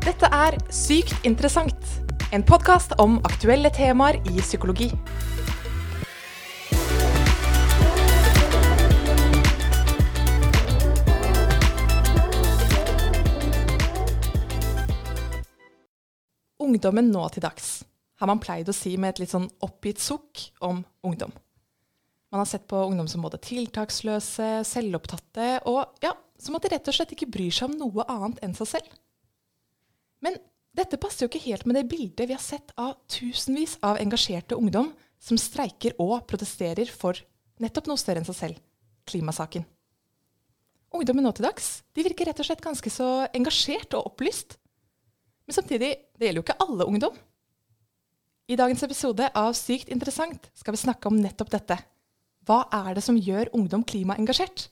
Dette er Sykt interessant, en podkast om aktuelle temaer i psykologi. Ungdommen nå til dags har man pleid å si med et litt sånn oppgitt sukk om ungdom. Man har sett på ungdom som både tiltaksløse, selvopptatte og ja, som at de rett og slett ikke bryr seg om noe annet enn seg selv. Men dette passer jo ikke helt med det bildet vi har sett av tusenvis av engasjerte ungdom som streiker og protesterer for nettopp noe større enn seg selv klimasaken. Ungdommen nå til dags de virker rett og slett ganske så engasjert og opplyst. Men samtidig, det gjelder jo ikke alle ungdom. I dagens episode av Sykt interessant skal vi snakke om nettopp dette. Hva er det som gjør ungdom klimaengasjert?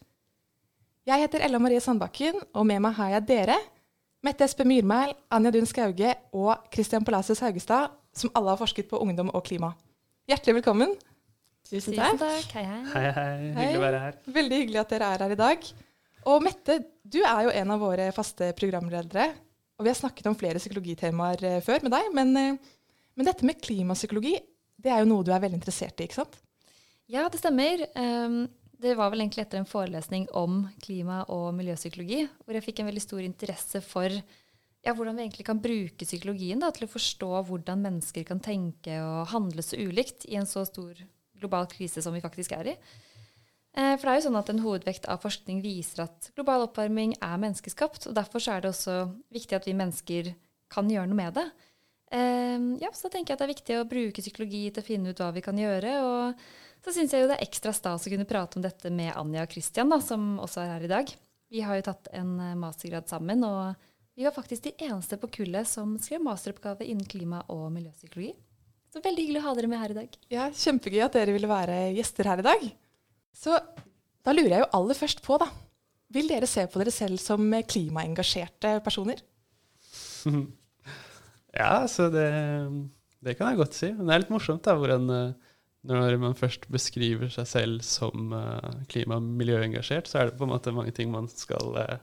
Jeg heter Ella Marie Sandbakken, og med meg har jeg dere, Mette Espe Myrmæl, Anja Dun Skauge og Christian Palacios Haugestad, som alle har forsket på ungdom og klima. Hjertelig velkommen. Tusen takk. Hei, hei. Hei, hei. Hyggelig å være her. Veldig hyggelig at dere er her i dag. Og Mette, du er jo en av våre faste programledere. Og vi har snakket om flere psykologitemaer eh, før med deg, men, eh, men dette med klimapsykologi, det er jo noe du er veldig interessert i, ikke sant? Ja, det stemmer. Det var vel egentlig etter en forelesning om klima- og miljøpsykologi, hvor jeg fikk en veldig stor interesse for ja, hvordan vi egentlig kan bruke psykologien da, til å forstå hvordan mennesker kan tenke og handle så ulikt i en så stor global krise som vi faktisk er i. Eh, for det er jo sånn at En hovedvekt av forskning viser at global oppvarming er menneskeskapt. og Derfor er det også viktig at vi mennesker kan gjøre noe med det. Eh, ja, Så tenker jeg at det er viktig å bruke psykologi til å finne ut hva vi kan gjøre. og så syns jeg jo det er ekstra stas å kunne prate om dette med Anja og Christian, da, som også er her i dag. Vi har jo tatt en eh, mastergrad sammen, og vi var faktisk de eneste på kullet som skrev masteroppgave innen klima- og miljøpsykologi. Så veldig hyggelig å ha dere med her i dag. Ja, Kjempegøy at dere ville være gjester her i dag. Så da lurer jeg jo aller først på, da. Vil dere se på dere selv som klimaengasjerte personer? ja, så det, det, kan jeg godt si. Men det er litt morsomt da, hvordan når man først beskriver seg selv som uh, klima- og miljøengasjert, så er det på en måte mange ting man skal uh,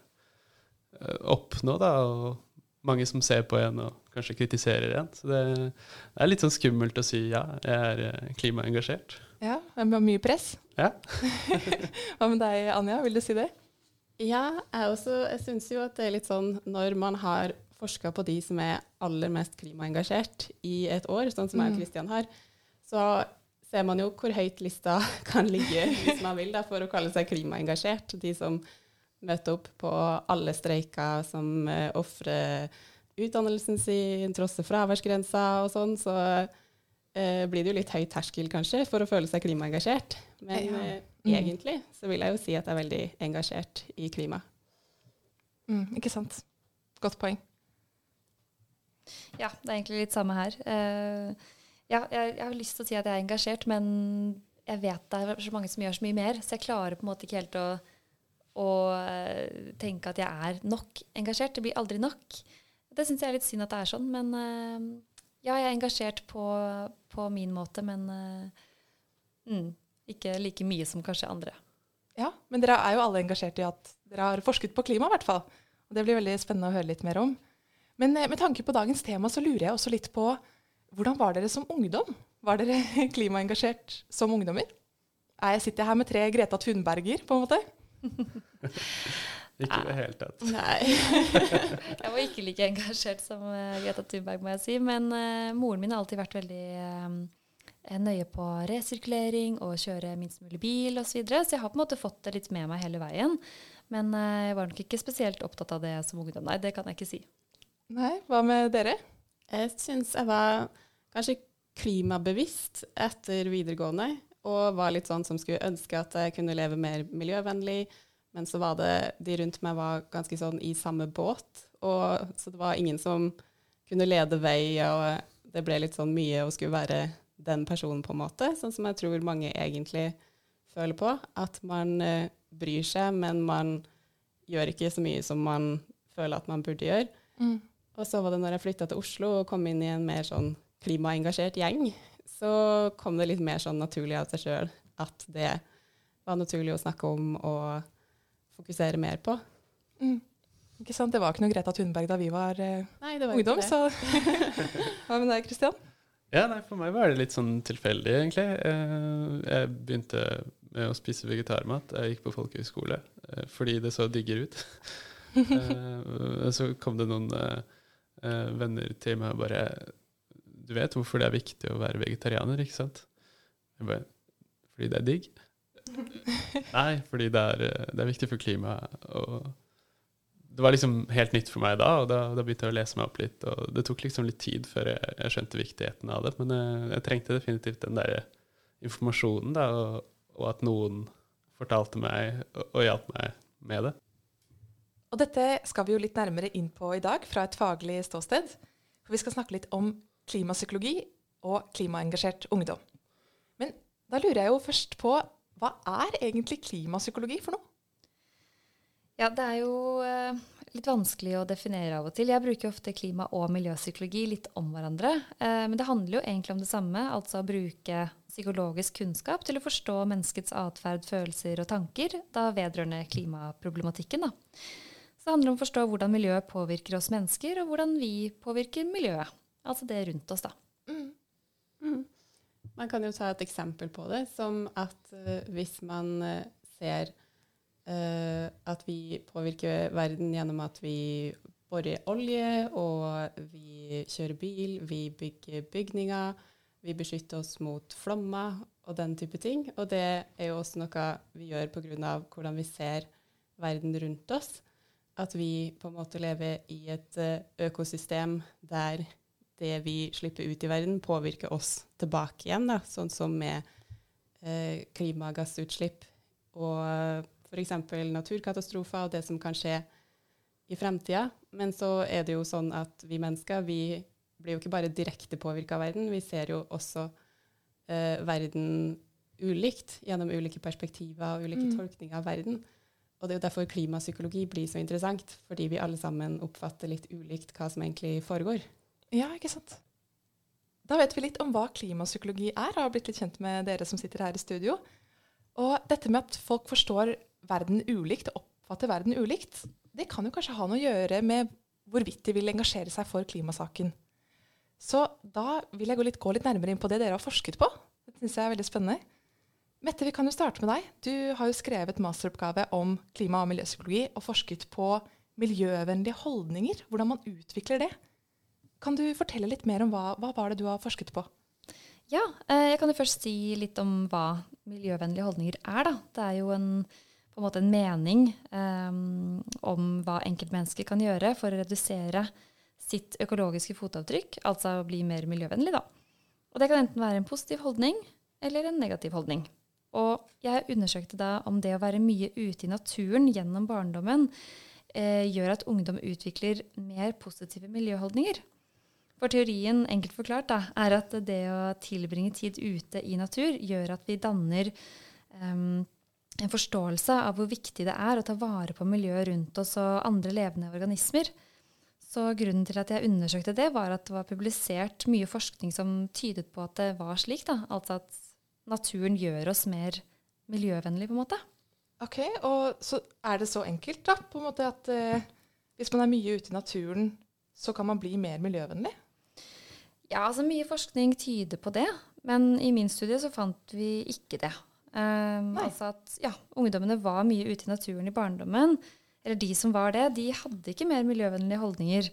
oppnå, da, og mange som ser på en og kanskje kritiserer en. Så det, er litt sånn skummelt å si ja, jeg er uh, klimaengasjert. Ja, med mye press? Ja. Hva med deg, Anja? Vil du si det? Ja, jeg, også, jeg syns jo at det er litt sånn når man har forska på de som er aller mest klimaengasjert i et år, sånn som jeg og Kristian har, så ser man jo hvor høyt lista kan ligge hvis man vil da, for å kalle seg klimaengasjert. De som møter opp på alle streiker, som uh, ofrer utdannelsen sin, trosser fraværsgrensa og sånn. Så uh, blir det jo litt høy terskel kanskje for å føle seg klimaengasjert. Men uh, mm. egentlig så vil jeg jo si at jeg er veldig engasjert i klima. Mm, ikke sant. Godt poeng. Ja, det er egentlig litt samme her. Uh, ja, jeg, jeg, har lyst til å si at jeg er engasjert, men jeg vet det er så mange som gjør så mye mer. Så jeg klarer på en måte ikke helt å, å uh, tenke at jeg er nok engasjert. Det blir aldri nok. Det syns jeg er litt synd at det er sånn. Men uh, ja, jeg er engasjert på, på min måte, men uh, mm, ikke like mye som kanskje andre. Ja, men dere er jo alle engasjert i at dere har forsket på klima, i hvert fall. Og det blir veldig spennende å høre litt mer om. Men med tanke på dagens tema så lurer jeg også litt på hvordan var dere som ungdom? Var dere klimaengasjert som ungdommer? Jeg sitter her med tre Greta Thunberger, på en måte. ikke i det hele tatt. Nei. jeg var ikke like engasjert som uh, Greta Thunberg, må jeg si. Men uh, moren min har alltid vært veldig uh, nøye på resirkulering og kjøre minst mulig bil osv. Så, videre. så jeg har på en måte fått det litt med meg hele veien. Men jeg var nok ikke spesielt opptatt av det som ungdom. Nei, det kan jeg ikke si. Nei, Hva med dere? Jeg syns jeg var kanskje klimabevisst etter videregående. Og var litt sånn som skulle ønske at jeg kunne leve mer miljøvennlig. Men så var det de rundt meg var ganske sånn i samme båt. Og, så det var ingen som kunne lede vei, og det ble litt sånn mye å skulle være den personen, på en måte. Sånn som jeg tror mange egentlig føler på. At man uh, bryr seg, men man gjør ikke så mye som man føler at man burde gjøre. Mm. Og så var det når jeg flytta til Oslo og kom inn i en mer sånn klimaengasjert gjeng, så kom det litt mer sånn naturlig av seg sjøl at det var naturlig å snakke om og fokusere mer på. Mm. Ikke sant? Det var ikke noe Greta Thunberg da vi var eh, Nei, det var ungdom, ikke det. så Hva med deg, Kristian? Ja, nei, For meg var det litt sånn tilfeldig, egentlig. Eh, Jeg begynte med å spise vegetarmat. Jeg gikk på folkehøyskole eh, fordi det så diggere ut. Eh, Så kom det noen venner til meg og bare Du vet hvorfor det er viktig å være vegetarianer, ikke sant? Jeg bare Fordi det er digg? Nei, fordi det er, det er viktig for klimaet. Og det var liksom helt nytt for meg da, og da, da begynte jeg å lese meg opp litt. Og det tok liksom litt tid før jeg, jeg skjønte viktigheten av det, men jeg, jeg trengte definitivt den der informasjonen, da, og, og at noen fortalte meg og, og hjalp meg med det. Og dette skal vi jo litt nærmere inn på i dag fra et faglig ståsted. For vi skal snakke litt om klimapsykologi og klimaengasjert ungdom. Men da lurer jeg jo først på hva er egentlig klimapsykologi for noe? Ja, det er jo eh, litt vanskelig å definere av og til. Jeg bruker ofte klima- og miljøpsykologi litt om hverandre. Eh, men det handler jo egentlig om det samme, altså å bruke psykologisk kunnskap til å forstå menneskets atferd, følelser og tanker, da vedrørende klimaproblematikken. Da. Så det handler om å forstå hvordan miljøet påvirker oss mennesker, og hvordan vi påvirker miljøet. Altså det rundt oss, da. Mhm. Man kan jo ta et eksempel på det, som at uh, hvis man eh, ser uh, at vi påvirker verden gjennom at vi borer olje, og vi kjører bil, vi bygger bygninger, vi beskytter oss mot flommer og den type ting. Og det er jo også noe vi gjør pga. hvordan vi ser verden rundt oss. At vi på en måte lever i et økosystem der det vi slipper ut i verden, påvirker oss tilbake igjen, da, sånn som med eh, klimagassutslipp og f.eks. naturkatastrofer og det som kan skje i fremtida. Men så er det jo sånn at vi mennesker vi blir jo ikke bare direkte påvirka av verden, vi ser jo også eh, verden ulikt gjennom ulike perspektiver og ulike Mm. tolkninger av verden. Og det er jo derfor klimapsykologi blir så interessant, fordi vi alle sammen oppfatter litt ulikt hva som egentlig foregår. Ja, ikke sant. Da vet vi litt om hva klimapsykologi er, og har blitt litt kjent med dere som sitter her i studio. Og dette med at folk forstår verden ulikt, og oppfatter verden ulikt, det kan jo kanskje ha noe å gjøre med hvorvidt de vil engasjere seg for klimasaken. Så da vil jeg gå litt, gå litt nærmere inn på det dere har forsket på. Det syns jeg er veldig spennende. Mette, vi kan jo starte med deg. Du har jo skrevet masteroppgave om klima- og miljøpsykologi og forsket på miljøvennlige holdninger, hvordan man utvikler det. Kan du fortelle litt mer om hva, hva var det du har forsket på? Ja, eh, jeg kan jo først si litt om hva miljøvennlige holdninger er. Da. Det er jo en, på en måte en mening um, om hva enkeltmennesker kan gjøre for å redusere sitt økologiske fotavtrykk, altså bli mer miljøvennlig. Da. Og det kan enten være en positiv holdning eller en negativ holdning. Og jeg undersøkte da om det å være mye ute i naturen gjennom barndommen eh, gjør at ungdom utvikler mer positive miljøholdninger. For teorien, enkelt forklart, da, er at det å tilbringe tid ute i natur gjør at vi danner um, en forståelse av hvor viktig det er å ta vare på miljøet rundt oss og andre levende organismer. Så grunnen til at jeg undersøkte det, var at det var publisert mye forskning som tydet på at det var slik. Da. Altså at naturen gjør oss mer miljøvennlig, på en måte. Ok, og så er det så enkelt da, på en måte at eh, hvis man er mye ute i naturen, så kan man bli mer miljøvennlig? Ja, altså mye forskning tyder på det, men i min studie så fant vi ikke det. Um, altså at ja, ungdommene var mye ute i naturen i barndommen, eller de som var det, de hadde ikke mer miljøvennlige holdninger.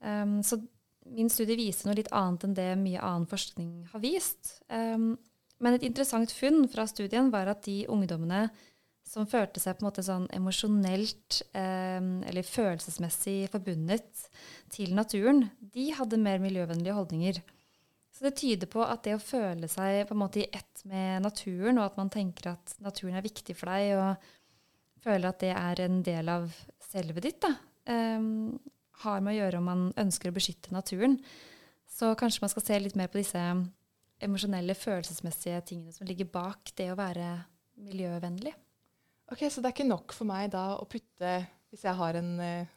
Um, så min studie viser noe litt annet enn det mye annen forskning har vist. Um, men et interessant funn fra studien var at de ungdommene som følte seg på en måte sånn emosjonelt eh, eller følelsesmessig forbundet til naturen, de hadde mer miljøvennlige holdninger. Så det tyder på at det å føle seg på en måte i ett med naturen, og at man tenker at naturen er viktig for deg, og føler at det er en del av selve ditt, da, eh, har med å gjøre om man ønsker å beskytte naturen. Så kanskje man skal se litt mer på disse emosjonelle, følelsesmessige tingene som ligger bak det å være miljøvennlig. Ok, Så det er ikke nok for meg da å putte, hvis jeg har en eh,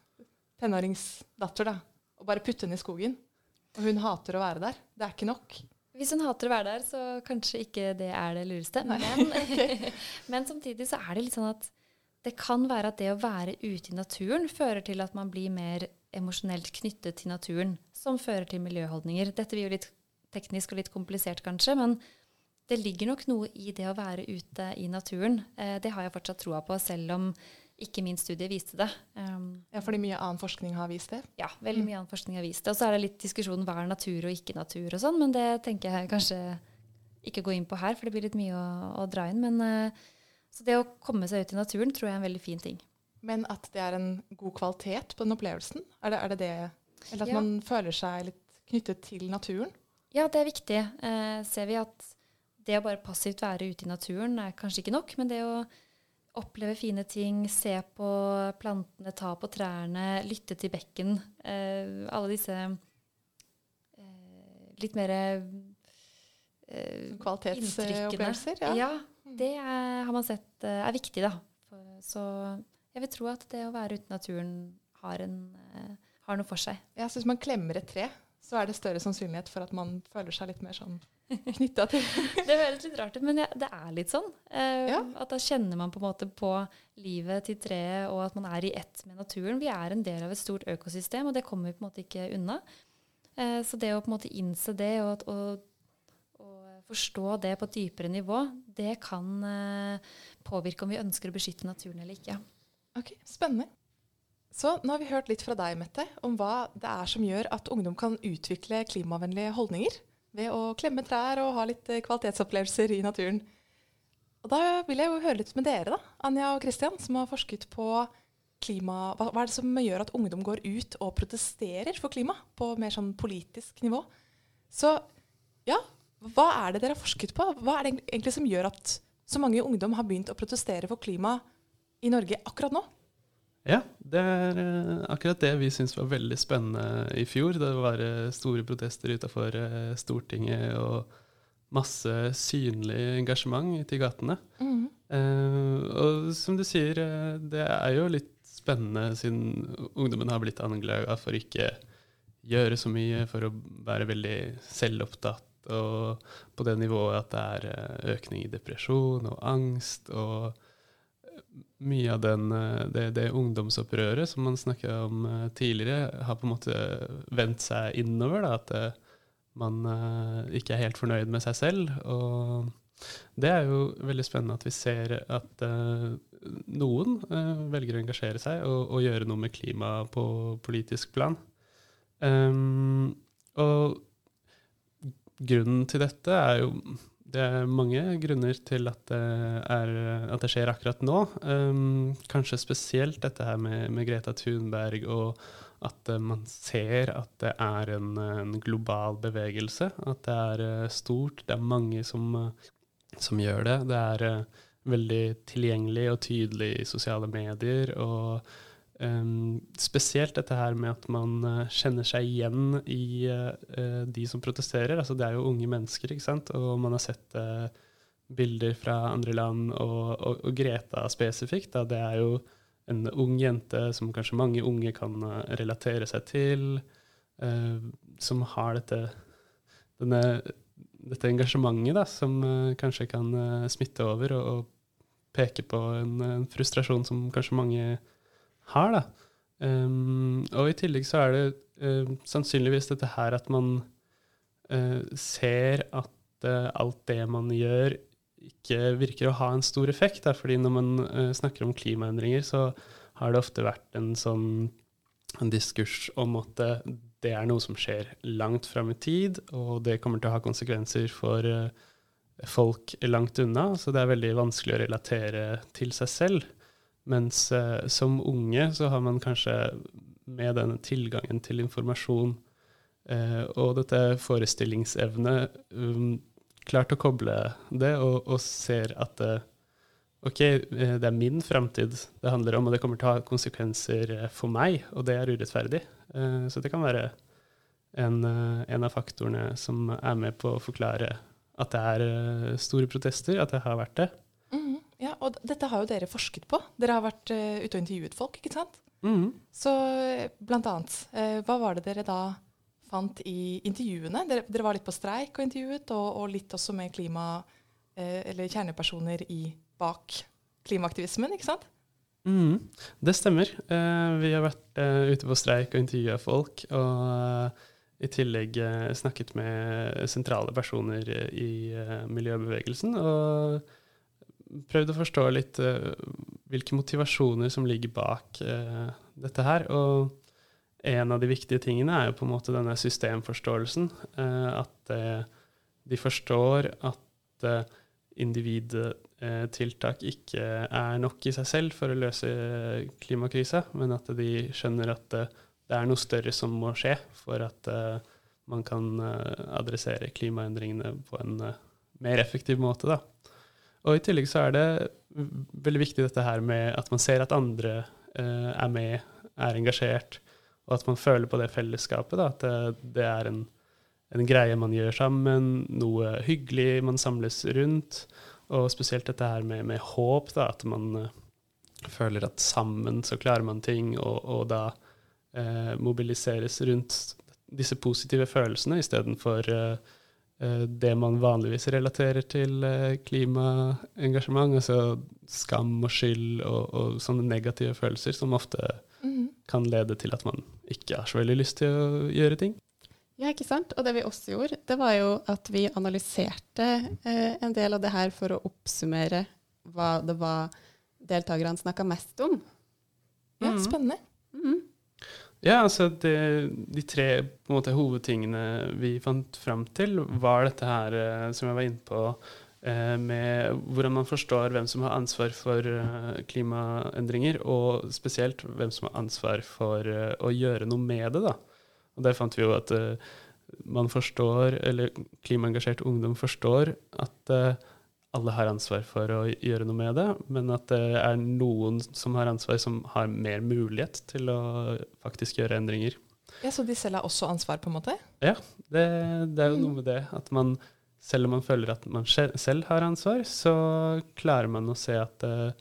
tenåringsdatter, da, og bare putte henne i skogen, og hun hater å være der. Det er ikke nok. Hvis hun hater å være der, så kanskje ikke det er det lureste. Men, men samtidig så er det litt sånn at det kan være at det å være ute i naturen fører til at man blir mer emosjonelt knyttet til naturen, som fører til miljøholdninger. Dette blir jo litt teknisk og litt komplisert, kanskje, men det ligger nok noe i det å være ute i naturen. Eh, det har jeg fortsatt troa på, selv om ikke min studie viste det. Um, Ja, fordi mye annen forskning har vist det. ja, veldig mye annen forskning har vist det. Og så er det litt diskusjon hva er natur og ikke natur og sånn, men det tenker jeg kanskje ikke gå inn på her, for det blir litt mye å, å dra inn. Men uh, så det å komme seg ut i naturen tror jeg er en veldig fin ting. Men at det er en god kvalitet på den opplevelsen? Er det er det, det Eller at Ja. man føler seg litt knyttet til naturen? Ja, det er viktig. Uh, ser vi at det å bare passivt være ute i naturen er kanskje ikke nok, men det å oppleve fine ting, se på plantene, ta på trærne, lytte til bekken, eh, alle disse eh, litt mer eh, Kvalitetsopplevelser? Ja. Ja. det er, har man sett eh, er viktig, da. Så jeg vil tro at det å være ute i naturen har, en, eh, har noe for seg. Jeg synes man klemmer et tre, så er det større sannsynlighet for at man føler seg litt mer sånn knytta til Det høres litt rart ut, men det er litt sånn. Eh, Ja. At da kjenner man på en måte på livet til treet, og at man er i ett med naturen. Vi er en del av et stort økosystem, og det kommer vi på en måte ikke unna. Eh, så det å på en måte innse det og, og, og forstå det på et dypere nivå, det kan eh, påvirke om vi ønsker å beskytte naturen eller ikke. Ok, Spennende. Så nå har vi hørt litt fra deg, Mette, om hva det er som gjør at ungdom kan utvikle klimavennlige holdninger ved å klemme trær og ha litt eh, kvalitetsopplevelser i naturen. Og Da vil jeg jo høre litt med dere, da, Anja og Kristian, som har forsket på klima. Hva, hva er det som gjør at ungdom går ut og protesterer for klima på mer sånn politisk nivå? Så ja, hva er det dere har forsket på? Hva er det egentlig som gjør at så mange ungdom har begynt å protestere for klima i Norge akkurat nå? Ja, det er eh, akkurat det vi syntes var veldig spennende i fjor. Det var store protester utafor eh, Stortinget og masse synlig engasjement ute i gatene. Eh, og som du sier, eh, det er jo litt spennende siden ungdommen har blitt anklaga for ikke gjøre så mye, for å være veldig selvopptatt. Og på det nivået at det er økning i depresjon og angst. og mye av den, eh, det, det ungdomsopprøret som man snakka om eh, tidligere, har på en måte vendt seg innover. Da, at eh, man ikke er helt fornøyd med seg selv. Og det er jo veldig spennende at vi ser at noen velger å engasjere seg og, og gjøre noe med klima på politisk plan. Um, og grunnen til dette er jo det er mange grunner til at det, er, at det skjer akkurat nå. Um, kanskje spesielt dette her med, med Greta Thunberg, og at uh, man ser at det er en, en, global bevegelse. At det er uh, stort. Det er mange som, uh, som gjør det. Det er veldig tilgjengelig og tydelig i sosiale medier. og Um, spesielt dette her med at man uh, kjenner seg igjen i uh, de som protesterer. Altså, det er jo unge mennesker, ikke sant? og man har sett uh, bilder fra andre land. Og, og, og Greta spesifikt, da, det er jo en ung jente som kanskje mange unge kan relatere seg til. som har dette, denne, dette engasjementet da, som kanskje kan smitte over og, og peke på en, en frustrasjon som kanskje mange har. Da. Um, og i tillegg så er det uh, sannsynligvis dette her at man uh, ser at uh, alt det man gjør, ikke virker å ha en stor effekt. Da. Fordi når man snakker om klimaendringer, så har det ofte vært en sånn en diskurs om at det er noe som skjer langt fram i tid, og det kommer til å ha konsekvenser for folk langt unna. Så det er veldig vanskelig å relatere til seg selv. Mens eh, som unge så har man kanskje med denne tilgangen til informasjon eh, og dette forestillingsevne um, klart å koble det, og, og ser at eh, OK, det er min framtid det handler om, og det kommer til å ha konsekvenser for meg, og det er urettferdig. Eh, så det kan være en, en, av faktorene som er med på å forklare at det er store protester, at det har vært det. Mm. Ja, og dette har jo dere forsket på. Dere har vært uh, ute og intervjuet folk, ikke sant? Mm. Så blant annet, uh, hva var det dere da fant i intervjuene? Dere, dere var litt på streik og intervjuet, og, og litt også med klima, uh, eller kjernepersoner i, bak klimaaktivismen, ikke sant? Mm, det stemmer. Eh, vi har vært eh, ute på streik og intervjua folk, og eh, i tillegg eh, snakket med sentrale personer i eh, miljøbevegelsen. Og prøvd å forstå litt uh, hvilke motivasjoner som ligger bak dette her. Og en av de viktige tingene er jo på en måte denne systemforståelsen. at de forstår at individtiltak ikke er nok i seg selv for å løse klimakrisa, men at de skjønner at det er noe større som må skje for at uh, man kan uh, adressere klimaendringene på en uh, mer effektiv måte. Da. Og I tillegg så er det veldig viktig dette her med at man ser at andre er med, er engasjert, og at man føler på det fellesskapet. Da, at det, det er en, en, greie man gjør sammen, noe hyggelig man samles rundt. Og spesielt dette her med, med håp, da, at man føler at sammen så klarer man ting, og, og da eh, mobiliseres rundt disse positive følelsene istedenfor eh, eh, det man vanligvis relaterer til eh, klimaengasjement, altså skam og skyld og, og, sånne negative følelser som ofte mm. kan lede til at man ikke har så veldig lyst til å gjøre ting. Ja, ikke sant. Og det vi også gjorde, det var jo at vi analyserte eh, en del av det her for å oppsummere hva det var deltakerne snakka mest om. Ja, mm. spennende. Mm. Ja, altså det, De tre måte, hovedtingene vi fant fram til, var dette her eh, som jeg var inne på, eh, med hvordan man forstår hvem som har ansvar for eh, klimaendringer, og spesielt hvem som har ansvar for å gjøre noe med det. da. Og Der fant vi jo at man forstår, eller klimaengasjert ungdom forstår, at alle har ansvar for å gjøre noe med det, men at det er noen som har ansvar, som har mer mulighet til å faktisk gjøre endringer. Ja, Så de selv har også ansvar, på en måte? Ja, det, det er jo noe med det. At man, selv om man føler at man selv har ansvar, så klarer man å se at uh,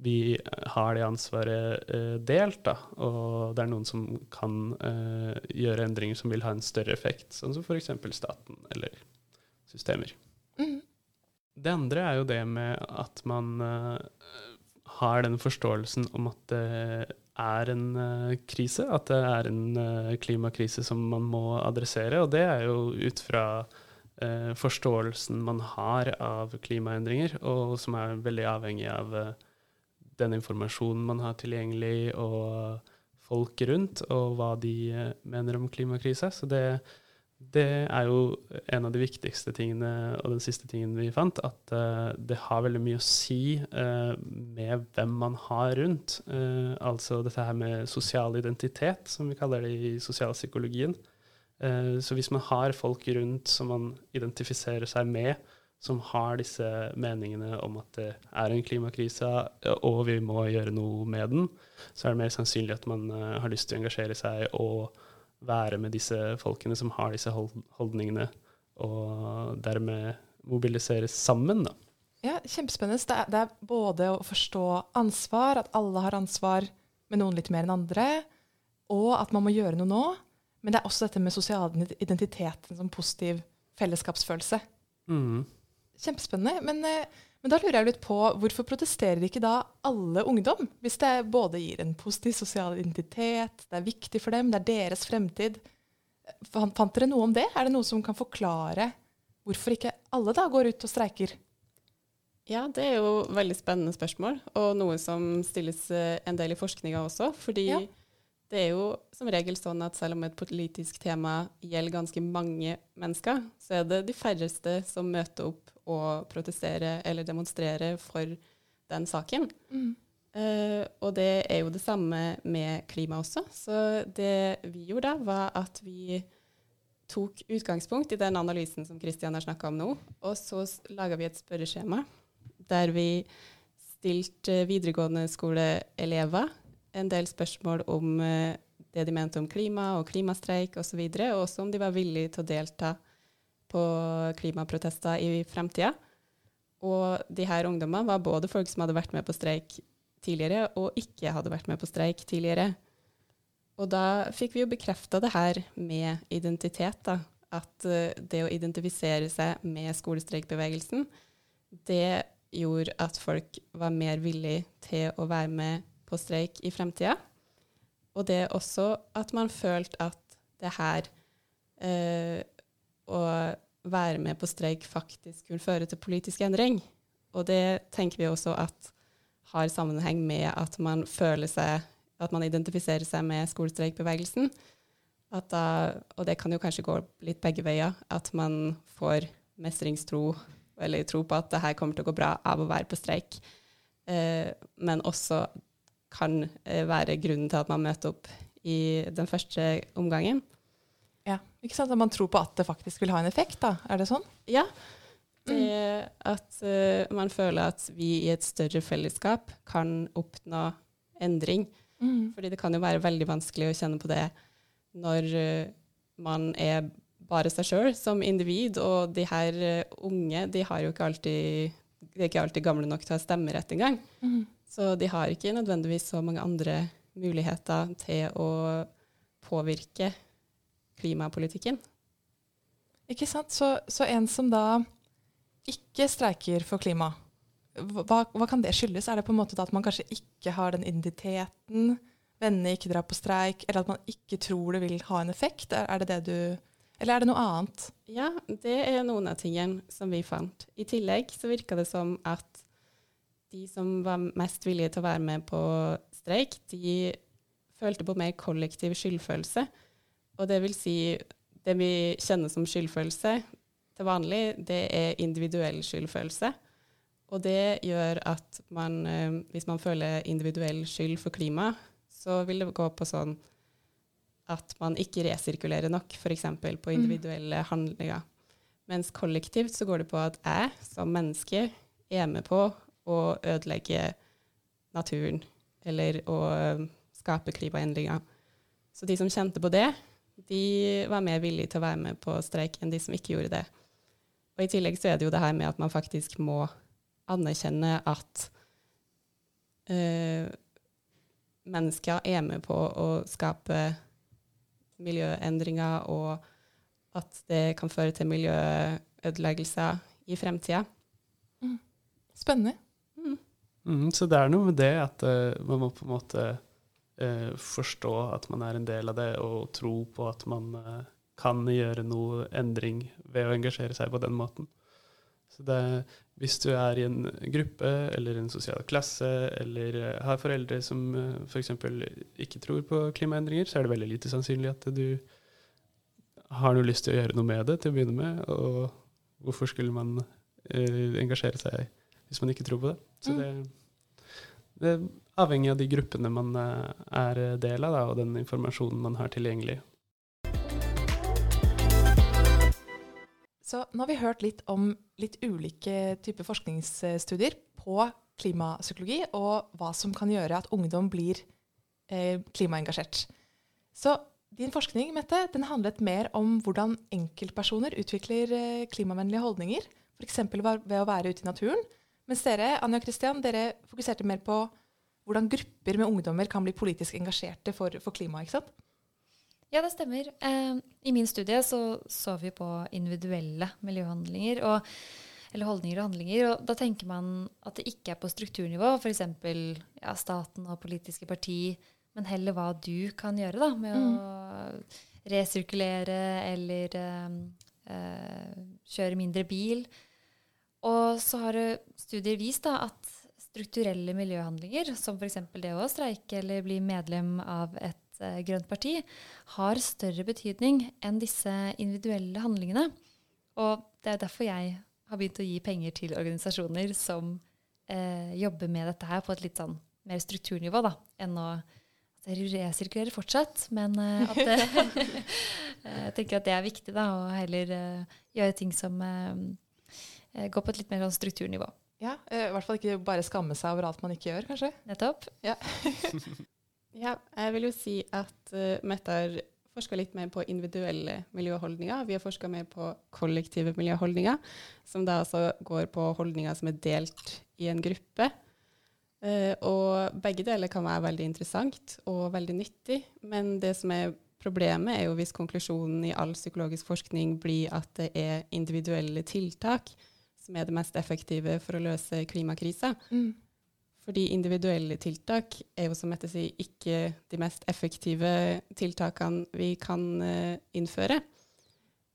vi har det ansvaret uh, delt, da. Og det er noen som kan uh, gjøre endringer som vil ha en større effekt, sånn som f.eks. staten eller systemer. Mm. Det andre er jo det med at man uh, har den forståelsen om at det er en uh, krise, at det er en uh, klimakrise som man må adressere. Og det er jo ut fra forståelsen man har av klimaendringer, og som er veldig avhengig av den informasjonen man har tilgjengelig, og folk rundt, og hva de mener om klimakrisa. Så det det er jo en av de viktigste tingene, og den siste tingen vi fant, at uh, det har veldig mye å si uh, med hvem man har rundt. Uh, altså dette her med sosial identitet, som vi kaller det i sosialpsykologien. så hvis man har folk rundt som man identifiserer seg med, som har disse meningene om at det er en klimakrise, og vi må gjøre noe med den, så er det mer sannsynlig at man har lyst til å engasjere seg og være med disse folkene som har disse holdningene, og dermed mobiliseres sammen. da. Ja, Kjempespennende. Det er, det er, både å forstå ansvar, at alle har ansvar med noen litt mer enn andre, og at man må gjøre noe nå. Men det er også dette med sosial identitet, en sånn positiv fellesskapsfølelse. Mm. Kjempespennende. Men eh, men da lurer jeg litt på, hvorfor protesterer ikke da alle ungdom? Hvis det både gir en positiv sosial identitet, det er viktig for dem, det er deres fremtid. Fant, dere noe om det? Er det noe som kan forklare hvorfor ikke alle da går ut og streiker? Ja, det er jo veldig spennende spørsmål, og noe som stilles eh, en del i forskninga også. Fordi ja. Det er jo som regel sånn at selv om et politisk tema gjelder ganske mange mennesker, så er det de færreste som møter opp og protesterer eller demonstrerer for den saken. Mm. Uh, og det er jo det samme med klima også. Så det vi gjorde da, var at vi tok utgangspunkt i den analysen som Kristian har snakka om nå, og så laga vi et spørreskjema der vi stilte videregående skoleelever en del spørsmål om uh, det de mente om klima og klimastreik osv., og, så videre, og også om de var villige til å delta på klimaprotester i fremtida. Og de her ungdommene var både folk som hadde vært med på streik tidligere, og ikke hadde vært med på streik tidligere. Og da fikk vi jo bekrefta det her med identitet, da. At uh, det å identifisere seg med skolestreikbevegelsen, det gjorde at folk var mer villige til å være med på streik i fremtida. Og det er også at man følte at det her eh, å være med på streik faktisk kunne føre til politisk endring. Og det tenker vi også at har sammenheng med at man føler seg At man identifiserer seg med skolestreikbevegelsen. Da, og det kan jo kanskje gå litt begge veier. At man får mestringstro eller tro på at det her kommer til å gå bra av å være på streik. Eh, men også kan eh, være grunnen til at man møter opp i den første omgangen. Ja, ikke sant? At man tror på at det faktisk vil ha en effekt, da. Er det sånn? Ja. Det mm. at uh, man føler at vi i et større fellesskap kan oppnå endring. Mm. Fordi det kan jo være veldig vanskelig å kjenne på det når uh, man er bare seg sjøl som individ, og de her uh, unge de har jo ikke alltid de er ikke alltid gamle nok til å ha stemmerett engang. Mm. Så de har ikke nødvendigvis så mange andre muligheter til å påvirke klimapolitikken. Ikke sant. Så, så en som da ikke streiker for klima, hva, hva, kan det skyldes? Er det på en måte at man kanskje ikke har den identiteten, vennene ikke drar på streik, eller at man ikke tror det vil ha en effekt? Er, er det det du Eller er det noe annet? Ja, det er noen av tingene som vi fant. I tillegg så virka det som at de som var mest villige til å være med på streik, de følte på mer kollektiv skyldfølelse. Og det vil si, det vi kjenner som skyldfølelse, til vanlig, det er individuell skyldfølelse. Og det gjør at man, eh, hvis man føler individuell skyld for klima, så vil det gå på sånn at man ikke resirkulerer nok, f.eks. på mm. individuelle handlinger. Mens kollektivt så går det på at jeg som menneske er med på å ødelegge naturen, eller å eh, skape klimaendringer. Så de som kjente på det, de var mer villige til å være med på streik enn de som ikke gjorde det. Og i tillegg så er det jo det her med at man faktisk må anerkjenne at øh, mennesker er med på å skape miljøendringer, og at det kan føre til miljøødeleggelser i fremtida. Mm. Spennende. Mm. Så det er noe med det at uh, man må på en måte uh, forstå at man er en del av det, og tro på at man uh, kan gjøre noe endring ved å engasjere seg på den måten. Så det, hvis du er i en gruppe eller en sosial klasse eller har foreldre som uh, f.eks. ikke tror på klimaendringer, så er det veldig lite sannsynlig at du har noe lyst til å gjøre noe med det til å begynne med. Og hvorfor skulle man engasjere seg hvis man ikke tror på det? Så mm. det, det er avhengig av de gruppene man er del av, da, og den informasjonen man har tilgjengelig. Så nå har vi hørt litt om litt ulike typer forskningsstudier på klimapsykologi, og hva som kan gjøre at ungdom blir eh, klimaengasjert. Så din forskning Mette, den handlet mer om hvordan enkeltpersoner utvikler eh, klimavennlige holdninger, f.eks. ved å være ute i naturen. Mens dere Anja og Christian, dere fokuserte mer på hvordan grupper med ungdommer kan bli politisk engasjerte for, for klimaet, ikke sant? Ja, det stemmer. Eh, I min studie så, så vi på individuelle miljøhandlinger. Og, eller holdninger og handlinger. Og da tenker man at det ikke er på strukturnivå, f.eks. Ja, staten og politiske parti, men heller hva du kan gjøre da, med mm. å resirkulere eller eh, eh, kjøre mindre bil. Og så har studier vist da, at strukturelle miljøhandlinger, som f.eks. det å streike eller bli medlem av et uh, grønt parti, har større betydning enn disse individuelle handlingene. Og det er derfor jeg har begynt å gi penger til organisasjoner som uh, jobber med dette her på et litt sånn mer strukturnivå da, enn å altså, resirkulere fortsatt, men uh, at jeg tenker at det er viktig, da, å heller gjøre ting som uh, går på et litt mer sånn strukturnivå. Ja, I hvert fall ikke bare skamme seg over alt man ikke gjør, kanskje. Nettopp. Ja. Ja, jeg vil jo si at uh, Mette har forska litt mer på individuelle miljøholdninger. Vi har forska mer på kollektive miljøholdninger, som da altså går på holdninger som er delt i en gruppe. Uh, og begge deler kan være veldig interessant og veldig nyttig, men det som er problemet, er jo hvis konklusjonen i all psykologisk forskning blir at det er individuelle tiltak som er det mest effektive for å løse klimakrisa. Mm. Fordi individuelle tiltak er jo som Mette sier, ikke de mest effektive tiltakene vi kan uh, innføre.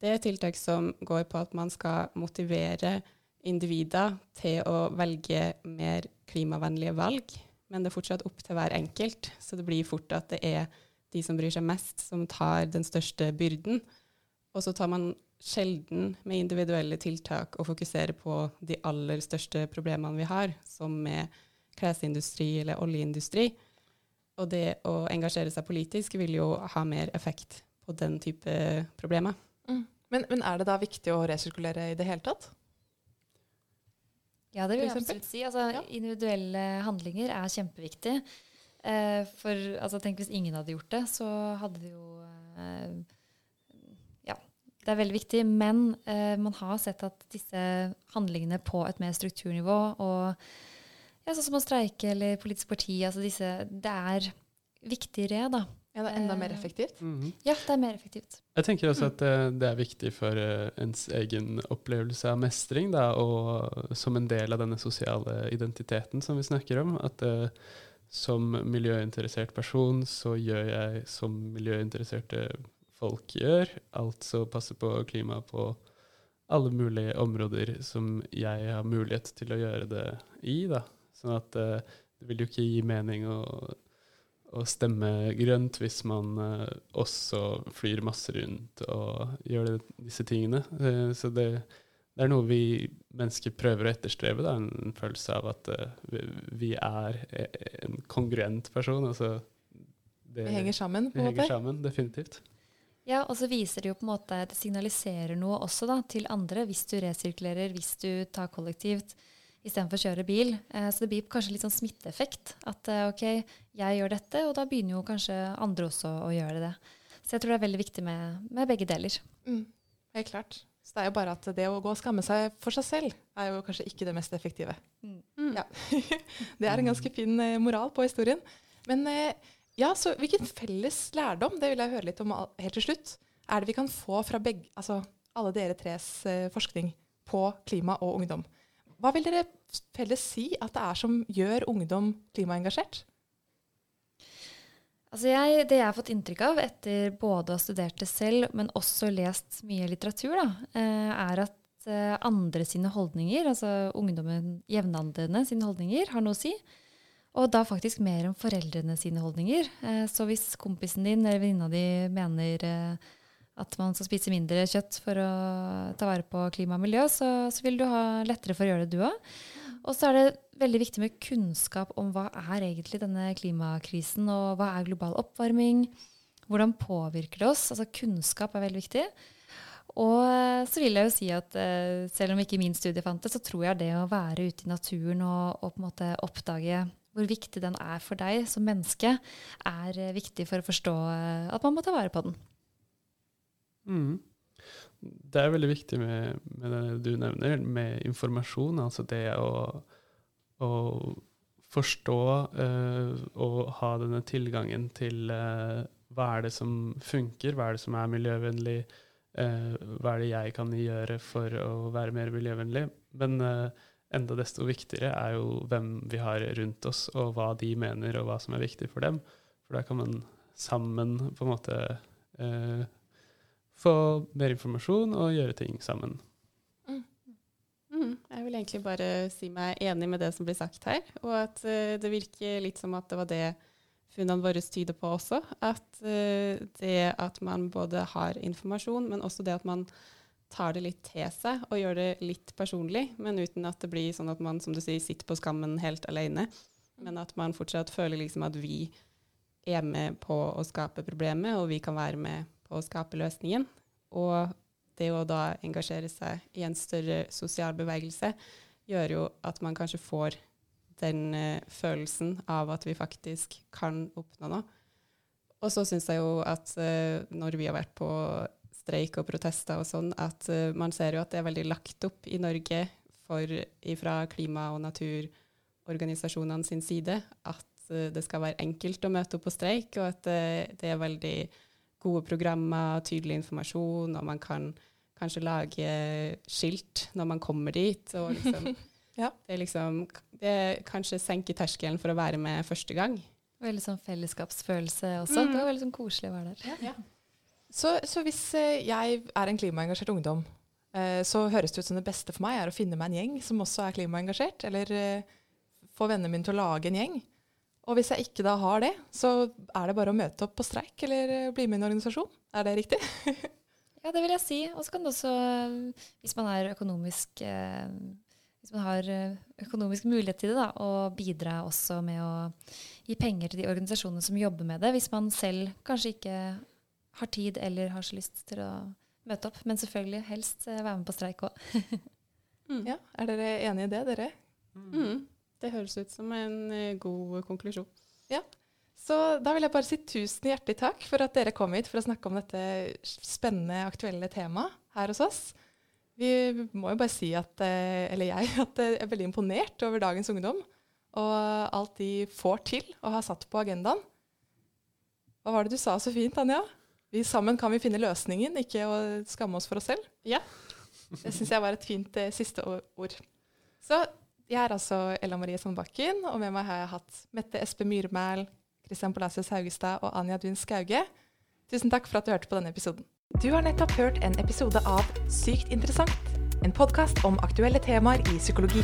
Det er tiltak som går på at man skal motivere individer til å velge mer klimavennlige valg, men det er fortsatt opp til hver enkelt. Så det blir fort at det er de som bryr seg mest, som tar den største byrden. Og så tar man sjelden med individuelle tiltak å fokusere på de aller største problemene vi har, som med klesindustri eller oljeindustri. Og det å engasjere seg politisk vil jo ha mer effekt på den type problemer. Mm. Men, men, er det da viktig å resirkulere i det hele tatt? Ja, det vil jeg absolutt si. Altså, ja. Individuelle handlinger er kjempeviktig. Eh, for altså, tenk hvis ingen hadde gjort det, så hadde det jo eh, det er veldig viktig. Men eh, man har sett at disse handlingene på et mer strukturnivå og ja, sånn som å streike eller politisk parti, altså disse Det er viktigere, da. Ja, det er enda mer eh, effektivt? Mm -hmm. Ja, det er mer effektivt. Jeg tenker også at det, det er viktig for uh, ens egen opplevelse av mestring, da, og som en del av denne sosiale identiteten som vi snakker om. At uh, som miljøinteressert person så gjør jeg som miljøinteresserte folk gjør, altså passe på klimaet på alle mulige områder som jeg har mulighet til å gjøre det i. da. Sånn at uh, det vil jo ikke gi mening å, å stemme grønt hvis man uh, også flyr masse rundt og gjør det, disse tingene. Uh, så det, det, er noe vi mennesker prøver å etterstrebe. Da, en, følelse av at vi, er en kongruent person. Altså det, vi henger sammen, på en måte? Definitivt. Ja, og så viser det jo på en måte, det signaliserer noe også da, til andre hvis du resirkulerer, hvis du tar kollektivt istedenfor å kjøre bil. Eh, så det blir kanskje litt sånn smitteeffekt. At eh, OK, jeg gjør dette, og da begynner jo kanskje andre også å gjøre det. Så jeg tror det er veldig viktig med, med begge deler. Mm, helt klart. Så det er jo bare at det å gå og skamme seg for seg selv er jo kanskje ikke det mest effektive. Mm. Ja. det er en ganske fin eh, moral på historien. Men eh, ja, så hvilken felles lærdom, det vil jeg høre litt om helt til slutt, er det vi kan få fra begge, altså alle dere tres eh, forskning på klima og ungdom? Hva vil dere felles si at det er som gjør ungdom klimaengasjert? Altså jeg, det jeg har fått inntrykk av etter både å ha studert det selv, men også lest mye litteratur, da, eh, er at eh, andre sine holdninger, altså ungdommen, jevnaldrende sine holdninger, har noe å si. Og da faktisk mer om foreldrene sine holdninger. Eh, så hvis kompisen din eller venninna di mener at man skal spise mindre kjøtt for å ta vare på klima og miljø, så, så vil du ha lettere for å gjøre det, du òg. Og så er det veldig viktig med kunnskap om hva er egentlig denne klimakrisen, og hva er global oppvarming? Hvordan påvirker det oss? Altså Kunnskap er veldig viktig. Og så vil jeg jo si at selv om ikke min studie fant det, så tror jeg det å være ute i naturen og, og, på en måte oppdage hvor viktig den er for deg som menneske, er uh, viktig for å forstå uh, at man må ta vare på den. Mm. Det er veldig viktig med, med, det du nevner, med informasjon. Altså det å, å forstå uh, og ha denne tilgangen til uh, hva er det som funker, hva er det som er miljøvennlig, uh, hva er det jeg kan gjøre for å være mer miljøvennlig. Men enda desto viktigere er jo hvem vi har rundt oss, og hva de mener, og hva som er viktig for dem. For da kan man sammen på en måte få mer informasjon og gjøre ting sammen. Mm. Mm. Jeg vil egentlig bare si meg enig med det som blir sagt her, og at uh, det virker litt som at det var det funnene våre tyder på også. At uh, det at man både har informasjon, men også det at man tar det litt til seg og gjør det litt personlig, men uten at det blir sånn at man som du sier, sitter på skammen helt alene. Men at man fortsatt føler liksom at vi er med på å skape problemet, og vi kan være med på å skape løsningen. Og det å da engasjere seg i en større sosial bevegelse gjør jo at man kanskje får den uh, følelsen av at vi faktisk kan oppnå noe. Og så syns jeg jo at uh, når vi har vært på streik og protester og sånn, at uh, man ser jo at det er veldig lagt opp i Norge for, fra klima- og naturorganisasjonene sin side at det skal være enkelt å møte opp på streik, og at det er veldig gode programmer, tydelig informasjon, og man kan kanskje lage skilt når man kommer dit. Og liksom, Ja. det, liksom, det kanskje senker terskelen for å være med første gang. Veldig sånn fellesskapsfølelse også. Mm. Det var veldig sånn koselig å være der. Så, så hvis eh, jeg er en klimaengasjert ungdom, eh, så høres det ut som det beste for meg er å finne meg en gjeng som også er klimaengasjert, eller eh, få vennene mine til å lage en gjeng. Og hvis jeg ikke da har det, så er det bare å møte opp på streik eller bli med i en organisasjon. Er det riktig? Ja, det vil jeg si. Og så kan det også, hvis man er økonomisk Hvis man har økonomisk mulighet til det, da, og bidra også med å gi penger til de organisasjonene som jobber med det, hvis man selv kanskje ikke har tid eller har så lyst til å møte opp. Men selvfølgelig helst eh, være med på streik òg. Ja, Er dere enige i det, dere? Mm. Det høres ut som en eh, god konklusjon. Ja. Så da vil jeg bare si tusen hjertelig takk for at dere kom hit for å snakke om dette spennende, aktuelle temaet her hos oss. Vi må jo bare si at, eh, eller jeg, at jeg er veldig imponert over dagens ungdom. Og alt de får til og har satt på agendaen. Hva var det du sa så fint, Anja? Vi sammen kan vi finne løsningen, ikke å skamme oss for oss selv. Ja. Det syns jeg var et fint eh, siste ord. Så jeg er altså Ella Marie Sandbakken, og med meg har jeg hatt Mette Espe Myrmæl, Christian Polasius Haugestad og Anja Dun Skauge. Tusen takk for at du hørte på denne episoden. Du har nettopp hørt en episode av Sykt interessant, en podkast om aktuelle temaer i psykologi.